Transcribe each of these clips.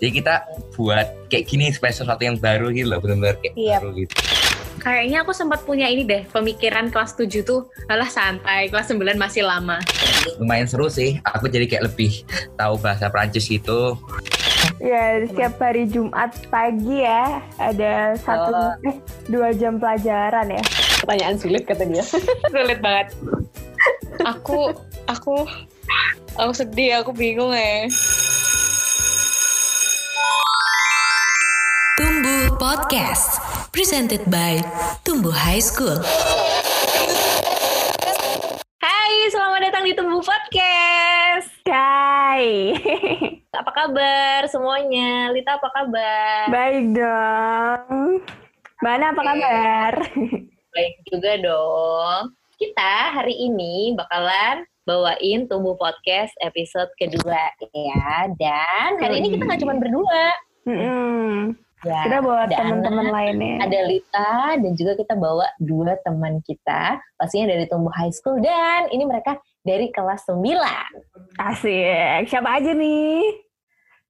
Jadi kita buat kayak gini supaya sesuatu yang baru gitu loh, benar-benar kayak Iya. baru gitu. Kayaknya aku sempat punya ini deh, pemikiran kelas 7 tuh, alah santai, kelas 9 masih lama. Lumayan seru sih. Aku jadi kayak lebih tahu bahasa Prancis gitu. Ya, setiap hari Jumat pagi ya ada satu Oh. eh, dua jam pelajaran ya. Pertanyaan sulit kata dia. Sulit banget. aku, aku, aku sedih, aku bingung ya. Podcast Presented by Tumbuh High School Hai, selamat datang di Tumbuh Podcast. Hai. Apa kabar semuanya? Lita apa kabar? Baik dong. Mana apa kabar? Baik juga dong. Kita hari ini bakalan bawain Tumbuh Podcast episode kedua ya. Dan hari ini kita nggak cuma berdua. Mm-mm. Ya, Kita bawa teman-teman lainnya. Ada Lita dan juga kita bawa dua teman kita. Pastinya dari Tumbuh High School dan ini mereka dari kelas 9. Asik. Siapa aja nih?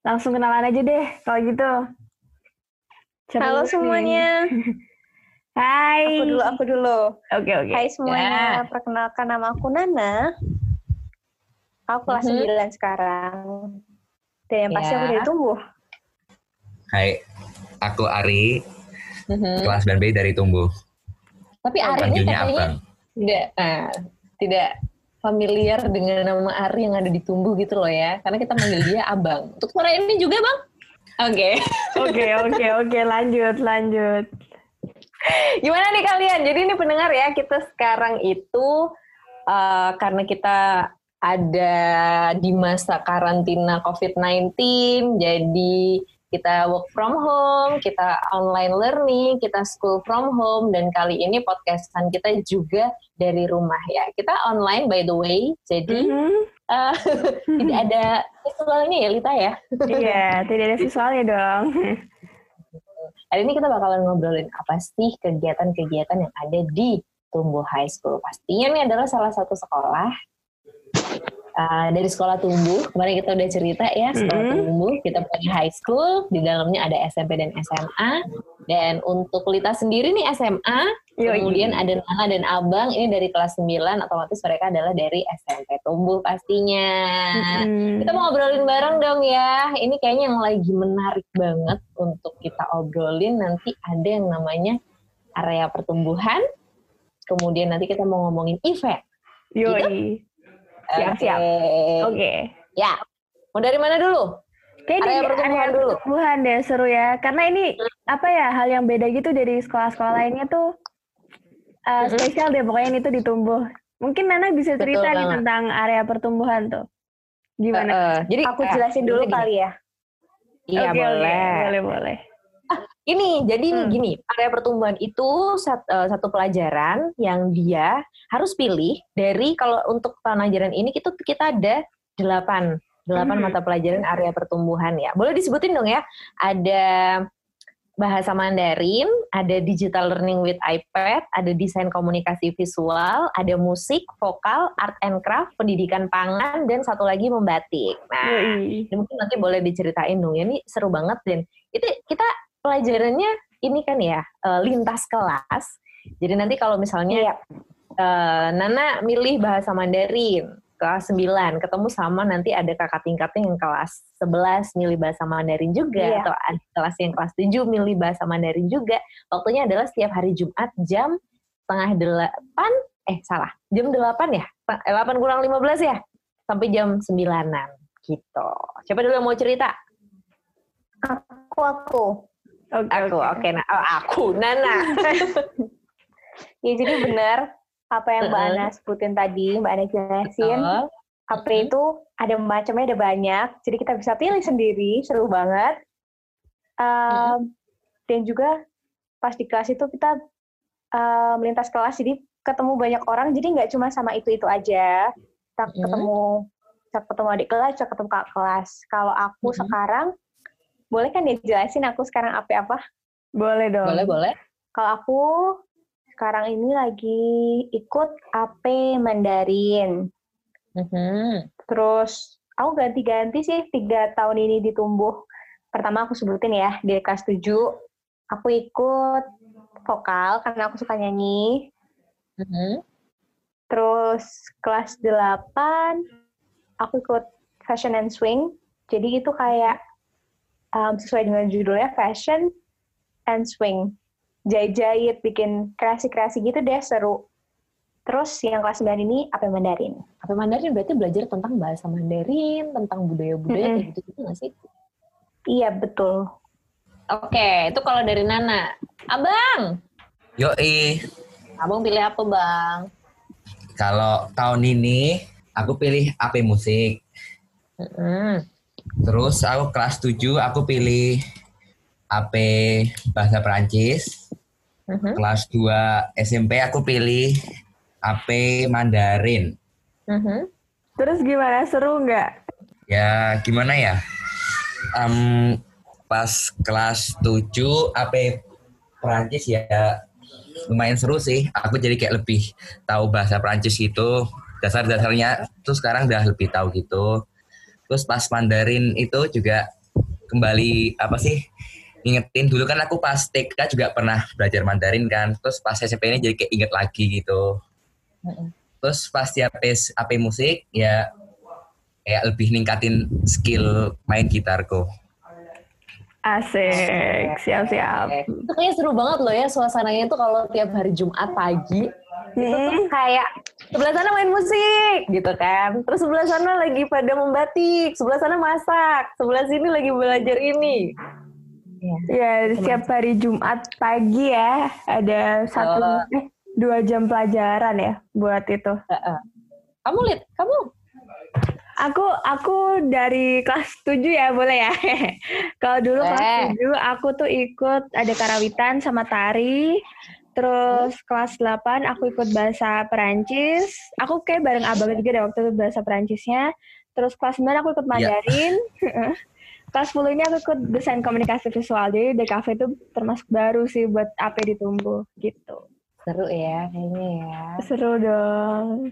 Langsung kenalan aja deh kalau gitu. Siapa Halo dulu nih? semuanya. Hai. Aku dulu, aku dulu. Oke, oke. Hai semuanya, perkenalkan nama aku Nana. Aku kelas Mhm. 9 sekarang. Dan yang pasti Ya. aku dari tumbuh. Hai, aku Ari, Mhm. kelas 9B dari Tumbuh. Tapi Ari ini katanya Abang. tidak ah, tidak familiar dengan nama Ari yang ada di Tumbuh gitu loh ya. Karena kita manggil dia Abang. Untuk sore ini juga Bang? Oke. Oke, oke, oke. Lanjut, lanjut. Gimana nih kalian? Jadi ini pendengar ya, kita sekarang itu eh, karena kita ada di masa karantina COVID-19, jadi kita work from home, kita online learning, kita school from home, dan kali ini podcastan kita juga dari rumah ya. Kita online by the way, jadi Mhm. eh, tidak ada visualnya ya Lita ya. Iya, tidak ada visualnya dong. Hari ini kita bakalan ngobrolin apa sih kegiatan-kegiatan yang ada di Tumbuh High School. Pastinya ini adalah salah satu sekolah uh, dari sekolah Tumbuh. Kemarin kita udah cerita ya, sekolah Mhm. Tumbuh. Kita punya high school, di dalamnya ada SMP dan SMA. Dan untuk Lita sendiri nih SMA, Yoi. kemudian ada Nana dan Abang, ini dari kelas 9, otomatis mereka adalah dari SMP Tumbuh pastinya. Mhm. Kita mau ngobrolin bareng dong ya. Ini kayaknya yang lagi menarik banget untuk kita obrolin. Nanti ada yang namanya area pertumbuhan. Kemudian nanti kita mau ngomongin event. Yoi. Siap, Oke. siap. Oke. Ya. Mau dari mana dulu? Kayak Area pertumbuhan area dulu. pertumbuhan deh seru ya. Karena ini apa ya hal yang beda gitu dari sekolah-sekolah lainnya tuh uh, spesial deh pokoknya ini tuh ditumbuh. Mungkin Nana bisa Betul cerita nih banget. tentang area pertumbuhan tuh. Gimana? Eh, jadi Aku eh, jelasin dulu gini. kali ya. Iya oke. boleh. Boleh, boleh. Ini jadi Hmm. gini, area pertumbuhan itu sat- eh, satu pelajaran yang dia harus pilih dari kalau untuk tahun ajaran ini kita kita ada delapan delapan Hmm. mata pelajaran area pertumbuhan ya. Boleh disebutin dong ya. Ada bahasa Mandarin, ada digital learning with iPad, ada desain komunikasi visual, ada musik, vokal, art and craft, pendidikan pangan, dan satu lagi membatik. Nah, ini mungkin nanti boleh diceritain dong ya ini seru banget dan itu kita pelajarannya ini kan ya eh, lintas kelas jadi nanti kalau misalnya Iya. eh, Nana milih bahasa Mandarin kelas 9 ketemu sama nanti ada kakak tingkatnya yang kelas 11 milih bahasa Mandarin juga Iya. atau ada kelas yang kelas 7 milih bahasa Mandarin juga waktunya adalah setiap hari Jumat jam setengah delapan eh salah jam 8 ya Eh, 8 kurang 15 ya sampai jam 9an gitu siapa dulu yang mau cerita Aku, aku. Oke, Aku, oke. Nah, oh, aku, Nana. Ya jadi benar apa yang Mbak. Ana sebutin tadi, Mbak Ana jelasin. Betul. HP itu ada macamnya ada banyak, jadi kita bisa pilih sendiri, seru banget. Um, Dan juga pas di kelas itu kita um, melintas kelas, jadi ketemu banyak orang, jadi nggak cuma sama itu itu aja. Kita ketemu, kita ketemu adik kelas, kita ketemu kakak kelas. Kalau aku sekarang, boleh kan dijelasin aku sekarang apa apa? Boleh dong. Boleh, boleh. Kalau aku sekarang ini lagi ikut AP Mandarin. Mhm. Terus aku ganti-ganti sih tiga tahun ini ditumbuh pertama aku sebutin ya, di kelas 7 aku ikut vokal karena aku suka nyanyi. Mhm. Terus kelas 8 aku ikut fashion and swing. Jadi itu kayak um, sesuai dengan judulnya fashion and swing. Jahit-jahit, bikin kreasi-kreasi gitu deh, seru. Terus yang kelas 9 ini apa Mandarin. Apa Mandarin berarti belajar tentang bahasa Mandarin, tentang budaya-budaya Mm-mm. kayak gitu-gitu nggak sih? Iya, betul. Oke, itu kalau dari Nana. Abang, Yoi, abang pilih apa bang? kalau tahun ini aku pilih AP musik. Mm-mm. Terus aku kelas 7 aku pilih AP bahasa Perancis. Mhm. Kelas 2 SMP aku pilih AP Mandarin. Mhm. Terus gimana? Seru nggak? Ya gimana ya? Em, pas kelas 7 AP Perancis ya lumayan seru sih. Aku jadi kayak lebih tahu bahasa Perancis gitu. Dasar-dasarnya tuh sekarang udah lebih tahu gitu. Terus pas Mandarin itu juga kembali apa sih? Ingetin dulu kan aku pas TK juga pernah belajar Mandarin kan. Terus pas SMP ini jadi kayak inget lagi gitu. Terus pas di AP, AP musik ya kayak lebih ningkatin skill main gitarku. Asik, siap-siap. Itu kayaknya seru banget loh ya suasananya itu kalau tiap hari Jumat pagi itu tuh Hmm, kayak sebelah sana main musik gitu kan. Terus sebelah sana lagi pada membatik, sebelah sana masak, sebelah sini lagi belajar ini. ya setiap hari Jumat pagi ya ada satu Oh. eh, dua jam pelajaran ya buat itu. Kamu lihat, kamu Aku aku dari kelas 7 ya boleh ya. Kalau dulu Boleh. kelas 7 aku tuh ikut ada karawitan sama tari. Terus kelas 8 aku ikut bahasa Perancis. Aku kayak bareng abang juga deh waktu itu bahasa Perancisnya. Terus kelas 9 aku ikut Mandarin. kelas 10 ini aku ikut desain komunikasi visual. Jadi DKV itu termasuk baru sih buat AP ditumbuh gitu. seru ya kayaknya ya. Seru dong.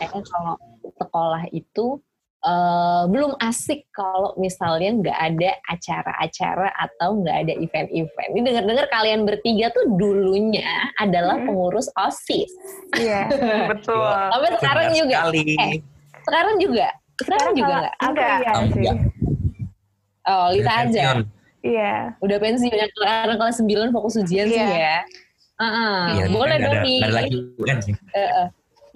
Kayaknya kalau sekolah itu eh, belum asik kalau misalnya nggak ada acara-acara atau nggak ada event-event. Ini dengar-dengar kalian bertiga tuh dulunya adalah Hmm. pengurus OSIS. Iya, betul. Sampai sekarang Benar juga. Sekali. Eh, Sekarang juga. Sekarang, juga nggak? Enggak. iya Oh, sih. enggak. Oh, Lita aja. Iya. Udah pensiun. Yang sekarang kelas 9 fokus ujian sih Iya. ya. Heeh. Iya, Boleh dong ada, nih. ada lagi UN sih. Eh, eh.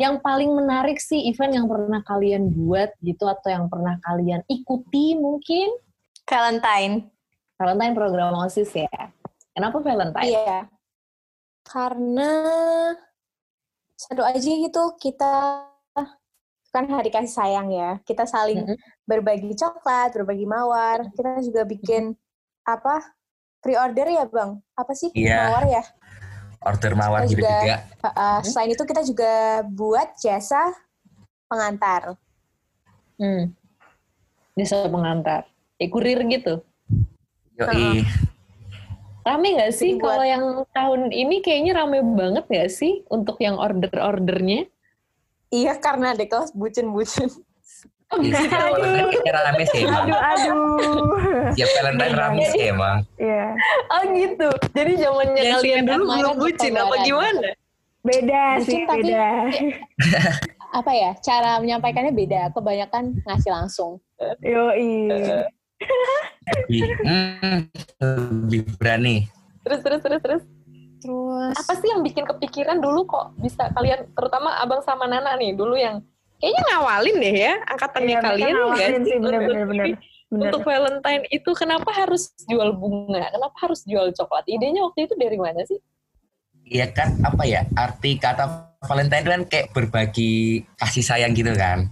Yang paling menarik sih event yang pernah kalian buat gitu atau yang pernah kalian ikuti mungkin Valentine. Valentine program OSIS ya. Kenapa Valentine? Iya. Karena satu aja gitu kita kan hari kasih sayang ya. Kita saling Mhm. berbagi coklat, berbagi mawar. Kita juga bikin apa? Pre-order ya, Bang? Apa sih? Iya. Mawar ya? Order mawar Kita gitu juga- juga. Uh, selain itu kita juga buat jasa pengantar. Hmm. Jasa pengantar. Eh, kurir gitu. Yoi. Rame nggak sih kalau yang tahun ini kayaknya rame banget nggak sih untuk yang order-ordernya? Iya, karena ada kelas bucin-bucin. Oh, Iya sih, Kayaknya rame sih emang. Aduh, aduh. Tiap Valentine rame sih emang. Iya. Oh gitu. Jadi zamannya Dan kalian dulu belum bucin apa gimana? Beda Bucin sih, tapi- beda. Apa ya? Cara menyampaikannya beda. Kebanyakan ngasih langsung. Yoi. Lebih, hmm, lebih berani. Terus terus terus terus. Terus Apa sih yang bikin kepikiran dulu kok bisa kalian terutama Abang sama Nana nih dulu yang kayaknya ngawalin deh ya angkatannya Iya, kalian nggak ngawasin sih, Untuk- bener-bener. bener. Bener. Untuk Valentine itu kenapa harus jual bunga? Kenapa harus jual coklat? Idenya waktu itu dari mana sih? Iya kan apa ya arti kata Valentine itu kan kayak berbagi kasih sayang gitu kan.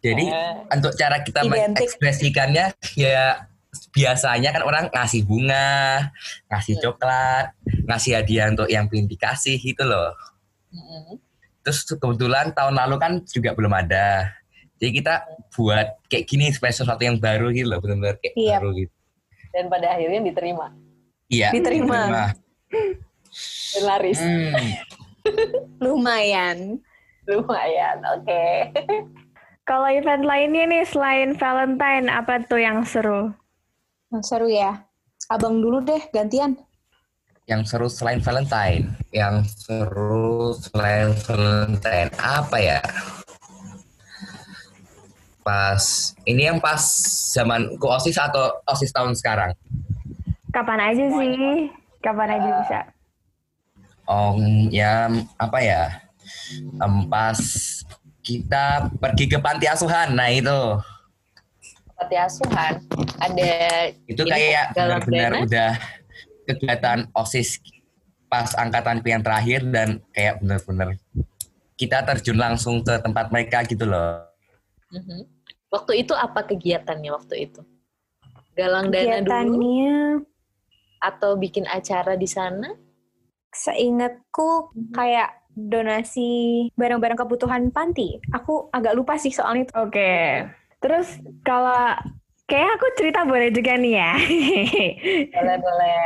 Jadi Eh, untuk cara kita Identik. mengekspresikannya ya biasanya kan orang ngasih bunga, ngasih coklat, ngasih hadiah untuk yang belum dikasih gitu loh. mm, Terus kebetulan tahun lalu kan juga belum ada. Jadi kita buat kayak gini supaya sesuatu yang baru gitu loh, benar-benar kayak Iya. baru gitu. dan pada akhirnya diterima Iya. Diterima. dan laris. Hmm. lumayan. Lumayan, oke. Kalau event lainnya nih selain Valentine, apa tuh yang seru? Yang seru ya. Abang dulu deh, gantian. Yang seru selain Valentine, yang seru selain Valentine apa ya? Pas ini yang pas zaman ku osis atau osis tahun sekarang? Kapan aja sih? Kapan aja bisa. Oh ya apa ya? Em, pas kita pergi ke panti asuhan, nah itu Panti asuhan ada itu kayak benar-benar udah kegiatan osis pas angkatan yang terakhir dan kayak benar-benar kita terjun langsung ke tempat mereka gitu loh. Mhm. Waktu itu apa kegiatannya waktu itu? Galang dana dulu Kegiatannya, atau bikin acara di sana? seingatku kayak donasi barang-barang kebutuhan panti. Aku agak lupa sih soalnya itu. Oke. Terus kalau kayak aku cerita boleh juga nih ya. Boleh boleh.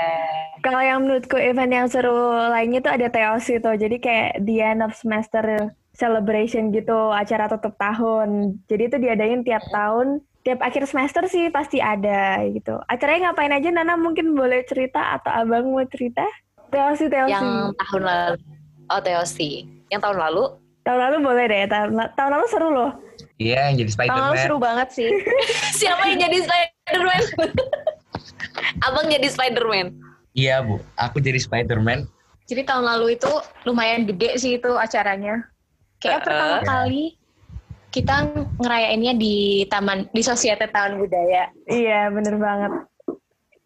kalau yang menurutku event yang seru lainnya tuh ada TOC tuh. Jadi kayak the end of semester celebration gitu, acara tutup tahun. Jadi itu diadain tiap tahun, tiap akhir semester sih pasti ada gitu. Acaranya ngapain aja Nana mungkin boleh cerita atau Abang mau cerita? TOC, TOC. Yang tahun lalu. Oh TOC. Yang tahun lalu? Tahun lalu boleh deh. Tahun, tahun lalu seru loh. Iya, yang jadi Spider-Man. seru banget sih. Siapa yang jadi Spider-Man? Abang jadi Spider-Man. Ya, Iya, Bu. Aku jadi Spider-Man. Jadi tahun lalu itu lumayan gede sih itu acaranya. Kayak Heeh. pertama Ya. kali kita ngerayainnya di taman di Sosiete Tahun Budaya. Iya, bener banget.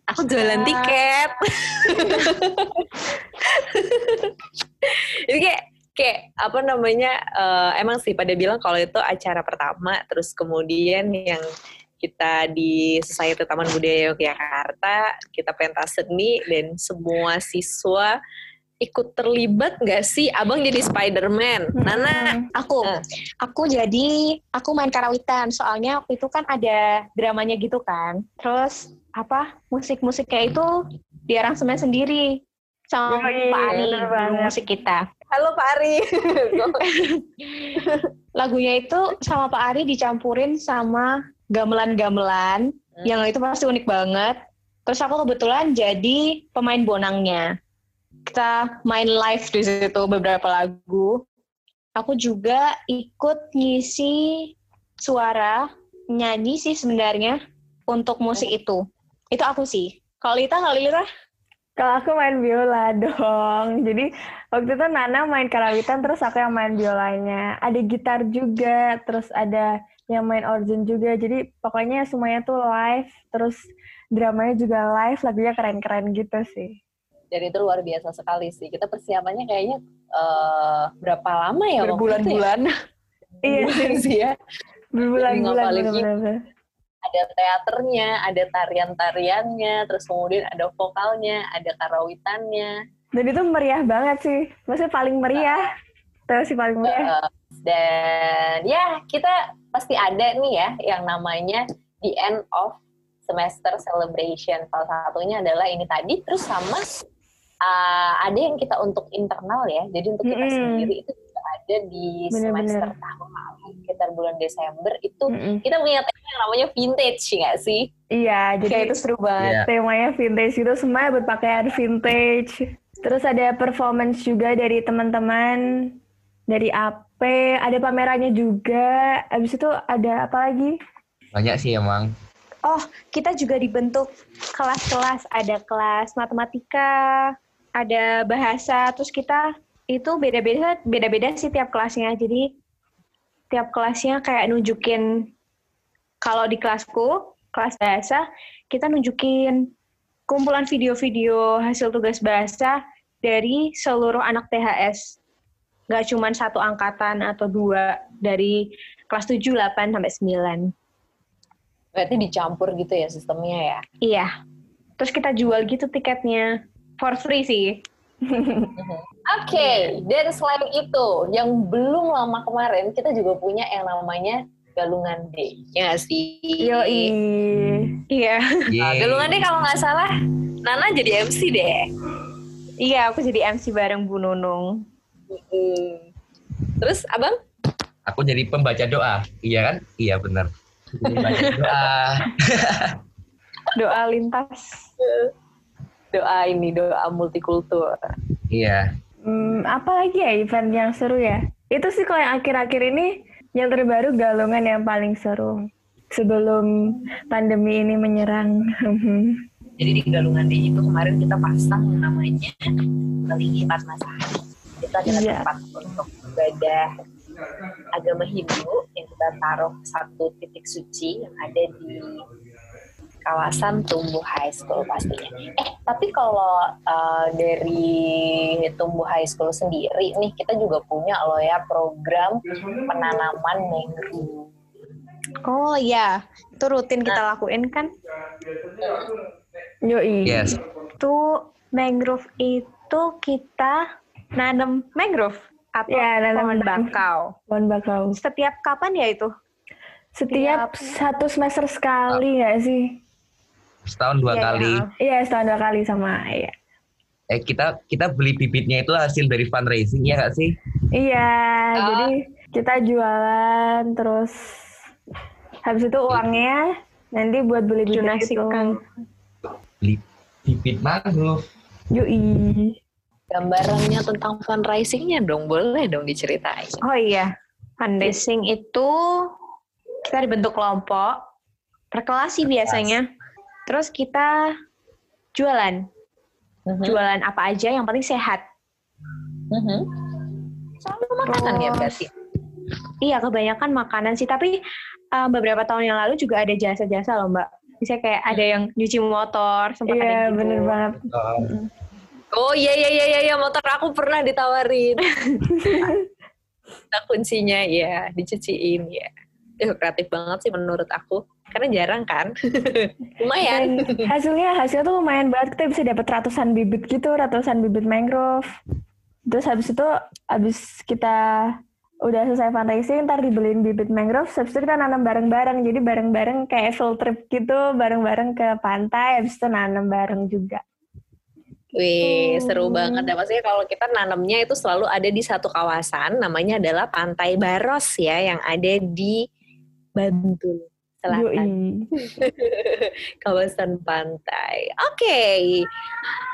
Aku jualan tiket. Itu kayak kayak apa namanya eh, emang sih pada bilang kalau itu acara pertama terus kemudian yang kita di Society Taman Budaya Yogyakarta kita pentas seni dan semua siswa ikut terlibat nggak sih abang jadi Spider-Man Nana Aku, Eh. aku jadi aku main karawitan. Soalnya waktu itu kan ada dramanya gitu kan. Terus apa musik-musiknya itu diaransemen sendiri sama Pak Ari, bener guru banget. musik kita. Halo Pak Ari Lagunya itu sama Pak Ari dicampurin sama gamelan-gamelan Hmm. yang itu pasti unik banget. Terus aku kebetulan jadi pemain bonangnya. Kita main live di situ beberapa lagu. Aku juga ikut ngisi suara nyanyi sih sebenarnya untuk musik itu. Itu aku sih. Kalau Lita, kalau Lita? Kalau aku main biola dong. Jadi waktu itu Nana main karawitan, terus aku yang main biolanya. Ada gitar juga, terus ada yang main organ juga. Jadi pokoknya semuanya tuh live, terus dramanya juga live, lagunya keren-keren gitu sih. dan itu luar biasa sekali sih kita persiapannya kayaknya eh, berapa lama ya waktu itu ya? Berbulan-bulan. Iya Bulan sih ya Berbulan-bulan. Ada teaternya, ada tarian-tariannya, terus kemudian ada vokalnya, ada karawitannya. Dan itu meriah banget sih. Maksudnya paling meriah. Terus sih paling meriah. Eh, dan ya kita pasti ada nih ya yang namanya the end of semester celebration. Salah satunya adalah ini tadi, terus sama uh, ada yang kita untuk internal ya. Jadi untuk kita Mm-mm. sendiri itu ada di Bener-bener. semester tahun lalu sekitar bulan Desember itu Mm-mm. kita punya tema yang namanya vintage nggak sih? Iya, jadi Kayak itu seru banget. Iya. temanya vintage itu semua berpakaian vintage. Terus ada performance juga dari teman-teman dari AP, ada pamerannya juga. Habis itu ada apa lagi? Banyak sih emang. Oh, kita juga dibentuk kelas-kelas. Ada kelas matematika, ada bahasa, terus kita itu beda-beda beda-beda sih tiap kelasnya. Jadi tiap kelasnya kayak nunjukin kalau di kelasku, kelas bahasa, kita nunjukin kumpulan video-video hasil tugas bahasa dari seluruh anak THS. Nggak cuma satu angkatan atau dua dari kelas 7, 8, sampai 9. Berarti dicampur gitu ya sistemnya ya? Iya. Terus kita jual gitu tiketnya. For free sih. Oke, dan selain itu, yang belum lama kemarin kita juga punya yang namanya Galungan Day. Ya sih? Yoi. Iya. Nah. Galungan Day kalau nggak salah, Nana jadi MC deh. Iya, aku jadi MC bareng Bu Nunung. Hmm. Terus abang? Aku jadi pembaca doa. Iya kan? Iya benar. Pembaca doa. doa lintas. Doa ini, doa multikultur. Iya. Hmm, apa lagi ya event yang seru ya? Itu sih kalau yang akhir-akhir ini yang terbaru galungan yang paling seru sebelum pandemi ini menyerang. Jadi di Galungan D itu kemarin kita pasang namanya Kelingi Padma Sari. Itu adalah Iya. tempat untuk ibadah agama Hindu yang kita taruh satu titik suci yang ada di kawasan Tumbuh High School pastinya. Eh, tapi kalau uh, dari Tumbuh High School sendiri nih, kita juga punya loh ya program penanaman mangrove. Oh iya, itu rutin kita lakuin kan? Yoi. Yes. Itu mangrove itu kita nanam mangrove atau Ya, nanam pohon bakau. Pohon bakau. Setiap kapan ya itu? Setiap satu semester sekali nggak sih? Setahun dua Iya, kali. iya. Iya, setahun dua kali sama. Iya. Eh kita kita beli bibitnya itu hasil dari fundraising ya nggak sih? Iya, Oh. jadi kita jualan terus habis itu uangnya nanti buat beli bibit itu. Beli bibit mangrove. Yoi. Gambarannya tentang fundraisingnya dong, boleh dong diceritain. Oh iya, fundraising itu kita dibentuk kelompok per kelas sih biasanya. Terus kita jualan, Mhm. jualan apa aja yang penting sehat. Mhm. Selalu makanan ya berarti. Iya, kebanyakan makanan sih. Tapi eh, beberapa tahun yang lalu juga ada jasa-jasa loh, Mbak. Misalnya kayak ada yang nyuci motor, sempat ada Iya, gitu. bener banget. Oh iya iya iya iya iya, motor aku pernah ditawarin. nah kuncinya ya dicuciin ya. Itu kreatif banget sih menurut aku. Karena jarang kan. Lumayan. Dan hasilnya hasilnya tuh lumayan banget. Kita bisa dapat ratusan bibit gitu, ratusan bibit mangrove. Terus habis itu habis kita udah selesai fundraising, ntar dibeliin bibit mangrove, habis itu kita nanam bareng-bareng. Jadi bareng-bareng kayak field trip gitu, bareng-bareng ke pantai, habis itu nanam bareng juga. Wih, seru banget ya. Maksudnya kalau kita nanamnya itu selalu ada di satu kawasan, namanya adalah Pantai Baros ya, yang ada di Bantul Selatan. Kawasan pantai. Oke,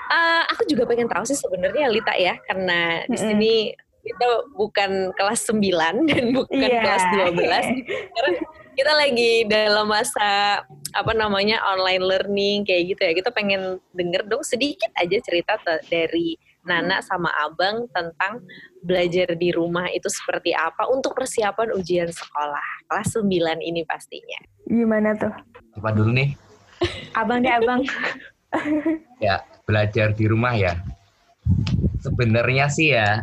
Eh, aku juga pengen tahu sih sebenarnya Lita ya, karena di sini kita bukan kelas 9 dan bukan Iya. kelas 12. Sekarang kita lagi dalam masa apa namanya online learning kayak gitu ya. Kita pengen denger dong sedikit aja cerita dari Nana sama Abang tentang belajar di rumah itu seperti apa untuk persiapan ujian sekolah kelas 9 ini pastinya. Gimana tuh? Coba dulu nih. Abang deh, Abang. Ya, belajar di rumah ya. Sebenarnya sih ya,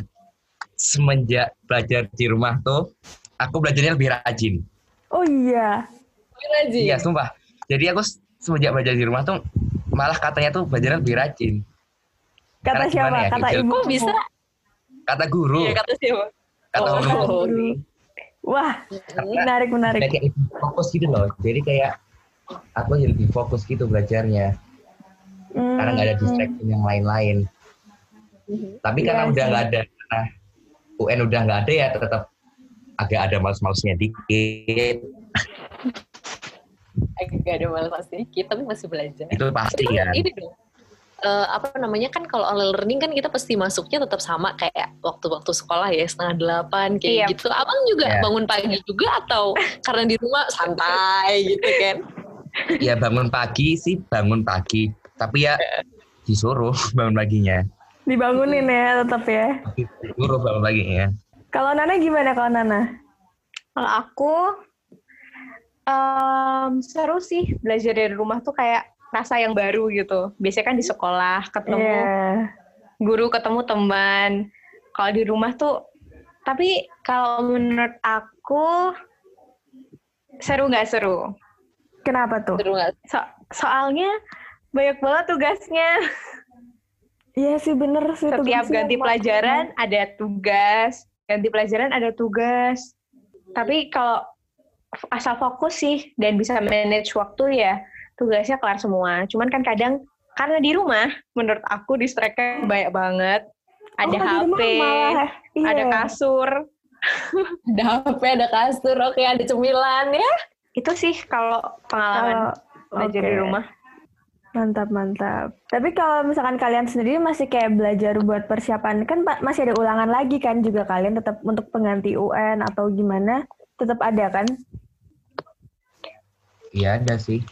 semenjak belajar di rumah tuh, aku belajarnya lebih rajin. Oh iya. Iya, sumpah. Jadi aku semenjak belajar di rumah tuh, malah katanya tuh belajarnya lebih rajin. Kata Karena siapa? ya, Kata ibu. Kok bisa? Kata guru, Iya kata siapa? kata Oh. guru. Guru. Wah, menarik menarik. Kayak, fokus gitu loh. Jadi kayak aku jadi lebih fokus gitu belajarnya. Hmm. Karena nggak ada distraction yang lain-lain. Tapi karena Iya udah nggak ada, karena UN udah nggak ada ya tetap agak ada males-malesnya dikit. Agak ada malas sedikit, tapi masih belajar. Itu pasti Tapi kan. ini dong, eh, apa namanya kan kalau online learning kan kita pasti masuknya tetap sama kayak waktu-waktu sekolah ya setengah delapan kayak Iya. gitu. Abang juga Iya. bangun pagi juga atau karena di rumah santai gitu kan? Ya bangun pagi sih bangun pagi. Tapi ya disuruh bangun paginya. Dibangunin ya tetap ya. Disuruh bangun paginya. Kalau Nana gimana kalau Nana? Kalau aku em, seru sih belajar dari rumah tuh kayak rasa yang baru gitu. Biasanya kan di sekolah ketemu Iya. guru, ketemu teman. Kalau di rumah tuh, tapi kalau menurut aku seru nggak seru? Kenapa tuh? Seru nggak? So- soalnya banyak banget tugasnya. Iya sih bener sih. Setiap ganti pelajaran ada tugas, ganti pelajaran ada tugas. Tapi kalau asal fokus sih dan bisa manage waktu ya tugasnya kelar semua. Cuman kan kadang karena di rumah menurut aku distract banyak banget. Ada Oh, HP. Iya. ada kasur. Ada HP, ada kasur, oke ada cemilan ya. Itu sih kalau pengalaman Kalau belajar di rumah. Mantap, mantap. Tapi kalau misalkan kalian sendiri masih kayak belajar buat persiapan, kan masih ada ulangan lagi kan juga kalian tetap untuk pengganti UN atau gimana, tetap ada kan? Iya ada sih.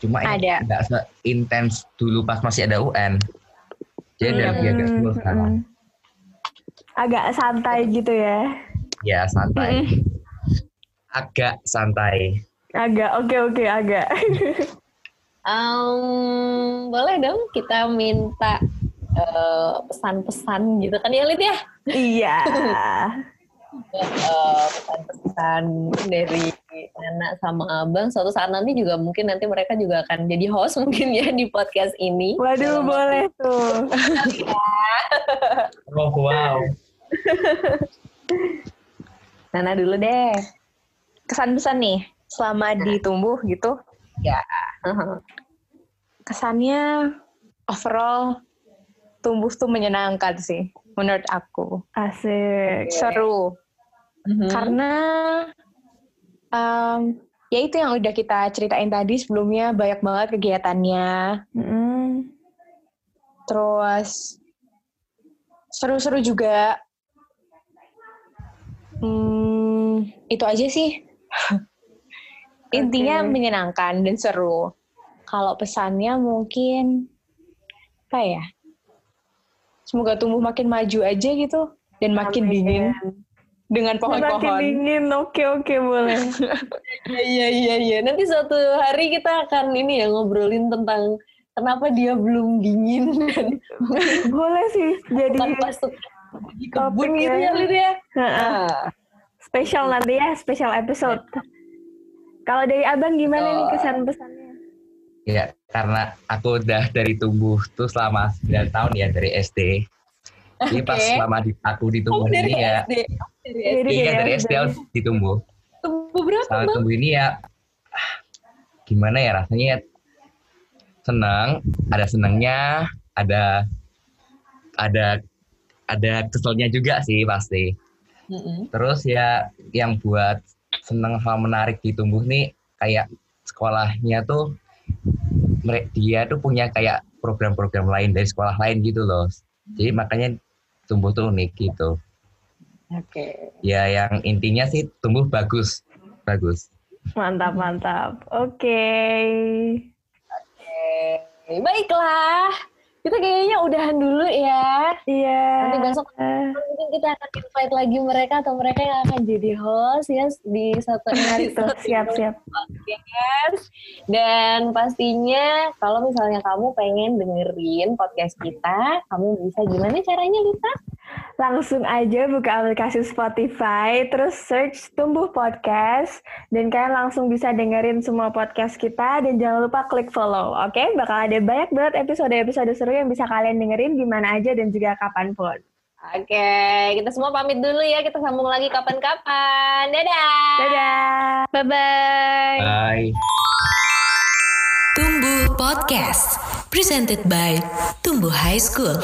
Cuma ada. nggak seintens dulu pas masih ada UN. Jadi hmm. lebih agak hmm, sekarang. Agak santai gitu ya? Ya santai. Hmm. Agak santai. Agak, oke okay, oke okay, agak. Um, boleh dong kita minta eh, pesan-pesan uh, gitu kan ya Lid ya? Iya. uh, pesan-pesan dari Nana sama Abang suatu saat nanti juga mungkin nanti mereka juga akan jadi host mungkin ya di podcast ini. Waduh, um, boleh tuh. oh, wow. Nana dulu deh. Kesan-pesan nih selama ditumbuh gitu Ya. Kesannya overall tumbuh tuh menyenangkan sih menurut aku. Asik. Seru. Mm-hmm. Karena um, ya itu yang udah kita ceritain tadi sebelumnya banyak banget kegiatannya. Mm-hmm. Terus seru-seru juga. Hmm, itu aja sih intinya okay. menyenangkan dan seru. Kalau pesannya mungkin apa ya? Semoga tumbuh makin maju aja gitu dan makin Amin. dingin dengan pohon-pohon. Makin dingin, oke oke boleh. Iya iya iya. Nanti suatu hari kita akan ini ya ngobrolin tentang kenapa dia belum dingin boleh sih jadi masuk di kebun gitu ya Lid ya. Nah. Spesial nanti ya, spesial episode. Kalau dari abang gimana oh. nih kesan pesannya? Ya, karena aku udah dari tumbuh tuh selama 9 tahun ya dari SD. Jadi okay. pas selama di, aku ditumbuh oh, ini ya. SD. Dari SD. Iya, dari SD aku ditumbuh. Tumbuh berapa, Selama tumbuh ini ya gimana ya rasanya ya, senang, ada senangnya, ada ada ada keselnya juga sih pasti. Mm -hmm. Terus ya yang buat seneng hal menarik di tumbuh nih kayak sekolahnya tuh dia tuh punya kayak program-program lain dari sekolah lain gitu loh. Jadi makanya tumbuh tuh unik gitu. Oke. Okay. Ya yang intinya sih tumbuh bagus, bagus. Mantap mantap. Oke. Okay. Oke. Okay. Baiklah kita kayaknya udahan dulu ya. Iya. Nanti besok uh. mungkin kita akan invite lagi mereka atau mereka yang akan jadi host ya di satu episode. Siap-siap. Dan pastinya kalau misalnya kamu pengen dengerin podcast kita, kamu bisa gimana caranya Lita? Langsung aja buka aplikasi Spotify, terus search Tumbuh Podcast, dan kalian langsung bisa dengerin semua podcast kita, dan jangan lupa klik follow, oke? Okay? Bakal ada banyak banget episode-episode seru yang bisa kalian dengerin di mana aja dan juga kapan pun. Oke, okay, kita semua pamit dulu ya. Kita sambung lagi kapan-kapan. Dadah. Dadah. Bye-bye. Bye. Tumbuh Podcast. Presented by Tumbuh High School.